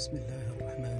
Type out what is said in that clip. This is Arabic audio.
بسم الله الرحمن